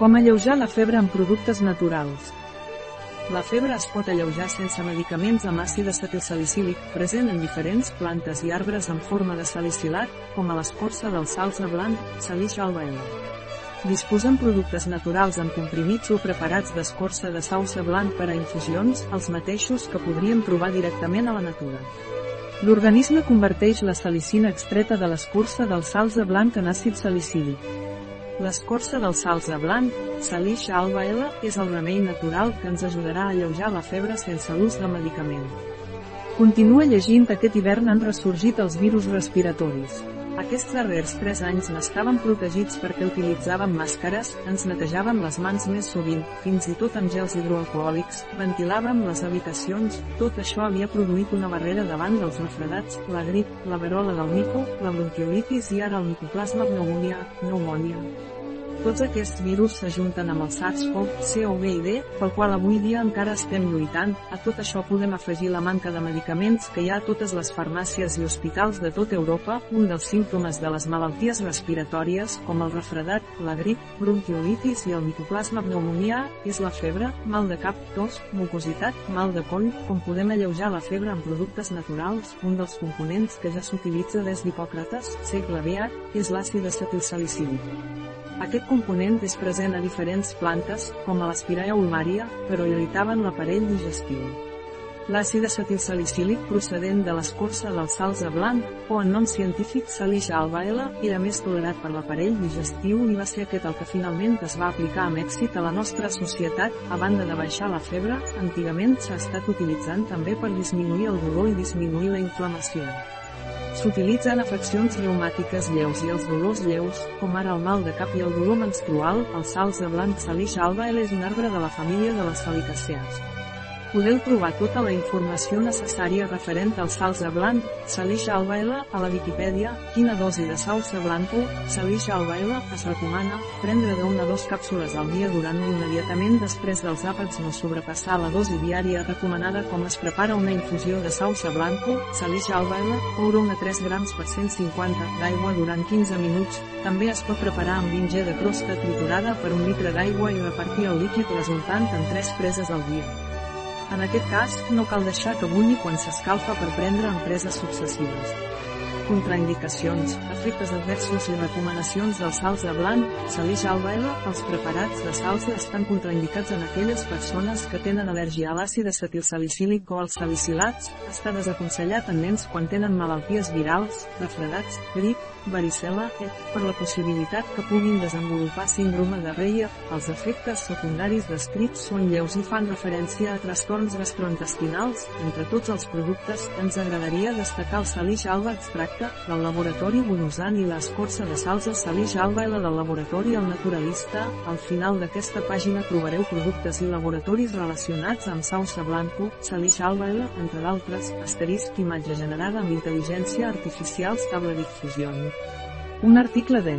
Com alleujar la febre amb productes naturals. La febre es pot alleujar sense medicaments amb àcid acetilsalicílic, present en diferents plantes i arbres en forma de salicilat, com a l'escorça del salsa blanc, salix albaela. Disposen productes naturals en comprimits o preparats d'escorça de sauce blanc per a infusions, els mateixos que podríem trobar directament a la natura. L'organisme converteix la salicina extreta de l'escorça del salsa blanc en àcid salicílic. L'escorça del salsa blanc, Salix alba-L, és el remei natural que ens ajudarà a alleujar la febre sense l'ús de medicament. Continua llegint aquest hivern han ressorgit els virus respiratoris. Aquests darrers 3 anys n'estàvem protegits perquè utilitzàvem màscares, ens netejàvem les mans més sovint, fins i tot amb gels hidroalcohòlics, ventilàvem les habitacions, tot això havia produït una barrera davant dels refredats, la grip, la verola del mico, la bronquiolitis i ara el micoplasma pneumònia, pneumònia. Tots aquests virus s'ajunten amb el SARS-CoV-CoV i pel qual avui dia encara estem lluitant. A tot això podem afegir la manca de medicaments que hi ha a totes les farmàcies i hospitals de tota Europa, un dels símptomes de les malalties respiratòries, com el refredat, la grip, bronquiolitis i el micoplasma pneumònia, és la febre, mal de cap, tos, mucositat, mal de coll, com podem alleujar la febre amb productes naturals, un dels components que ja s'utilitza des d'Hipòcrates, segle VIH, és l'àcid acetilsalicílic. Aquest component és present a diferents plantes, com a l'aspiraea ulmaria, però irritaven l'aparell digestiu. L'àcid acetilsalicílic procedent de l'escorça del salsa blanc, o en nom científic salix alba-L, era més tolerat per l'aparell digestiu i va ser aquest el que finalment es va aplicar amb èxit a la nostra societat, a banda de baixar la febre, antigament s'ha estat utilitzant també per disminuir el dolor i disminuir la inflamació. S'utilitza en afeccions reumàtiques lleus i els dolors lleus, com ara el mal de cap i el dolor menstrual, el salsa blanc salix alba és un arbre de la família de les salicàcees. Podeu trobar tota la informació necessària referent al salsa blanc, salix alba a la Viquipèdia, quina dosi de salsa blanco, salix alba es recomana, prendre de una a dos càpsules al dia durant immediatament després dels àpats no sobrepassar la dosi diària recomanada com es prepara una infusió de salsa blanco, salix alba coure una 3 grams per 150 d'aigua durant 15 minuts, també es pot preparar amb vinge de crosta triturada per un litre d'aigua i repartir el líquid resultant en 3 preses al dia. En aquest cas, no cal deixar que bulli quan s'escalfa per prendre empreses successives. Contraindicacions, efectes adversos i recomanacions del salsa blanc, salix albaela, els preparats de salsa estan contraindicats en aquelles persones que tenen al·lèrgia a l'àcid acetilsalicílic o als salicilats, està desaconsellat en nens quan tenen malalties virals, refredats, grip, varicela, et, per la possibilitat que puguin desenvolupar síndrome de Reia, els efectes secundaris descrits són lleus i fan referència a trastorns gastrointestinals, entre tots els productes, ens agradaria destacar el salix alba extracte producte, del laboratori Bonosan i l'escorça de salsa Salix Alba i la del laboratori El Naturalista, al final d'aquesta pàgina trobareu productes i laboratoris relacionats amb sausa blanco, Salix Alba entre d'altres, asterisc imatge generada amb intel·ligència artificial estable difusió. Un article de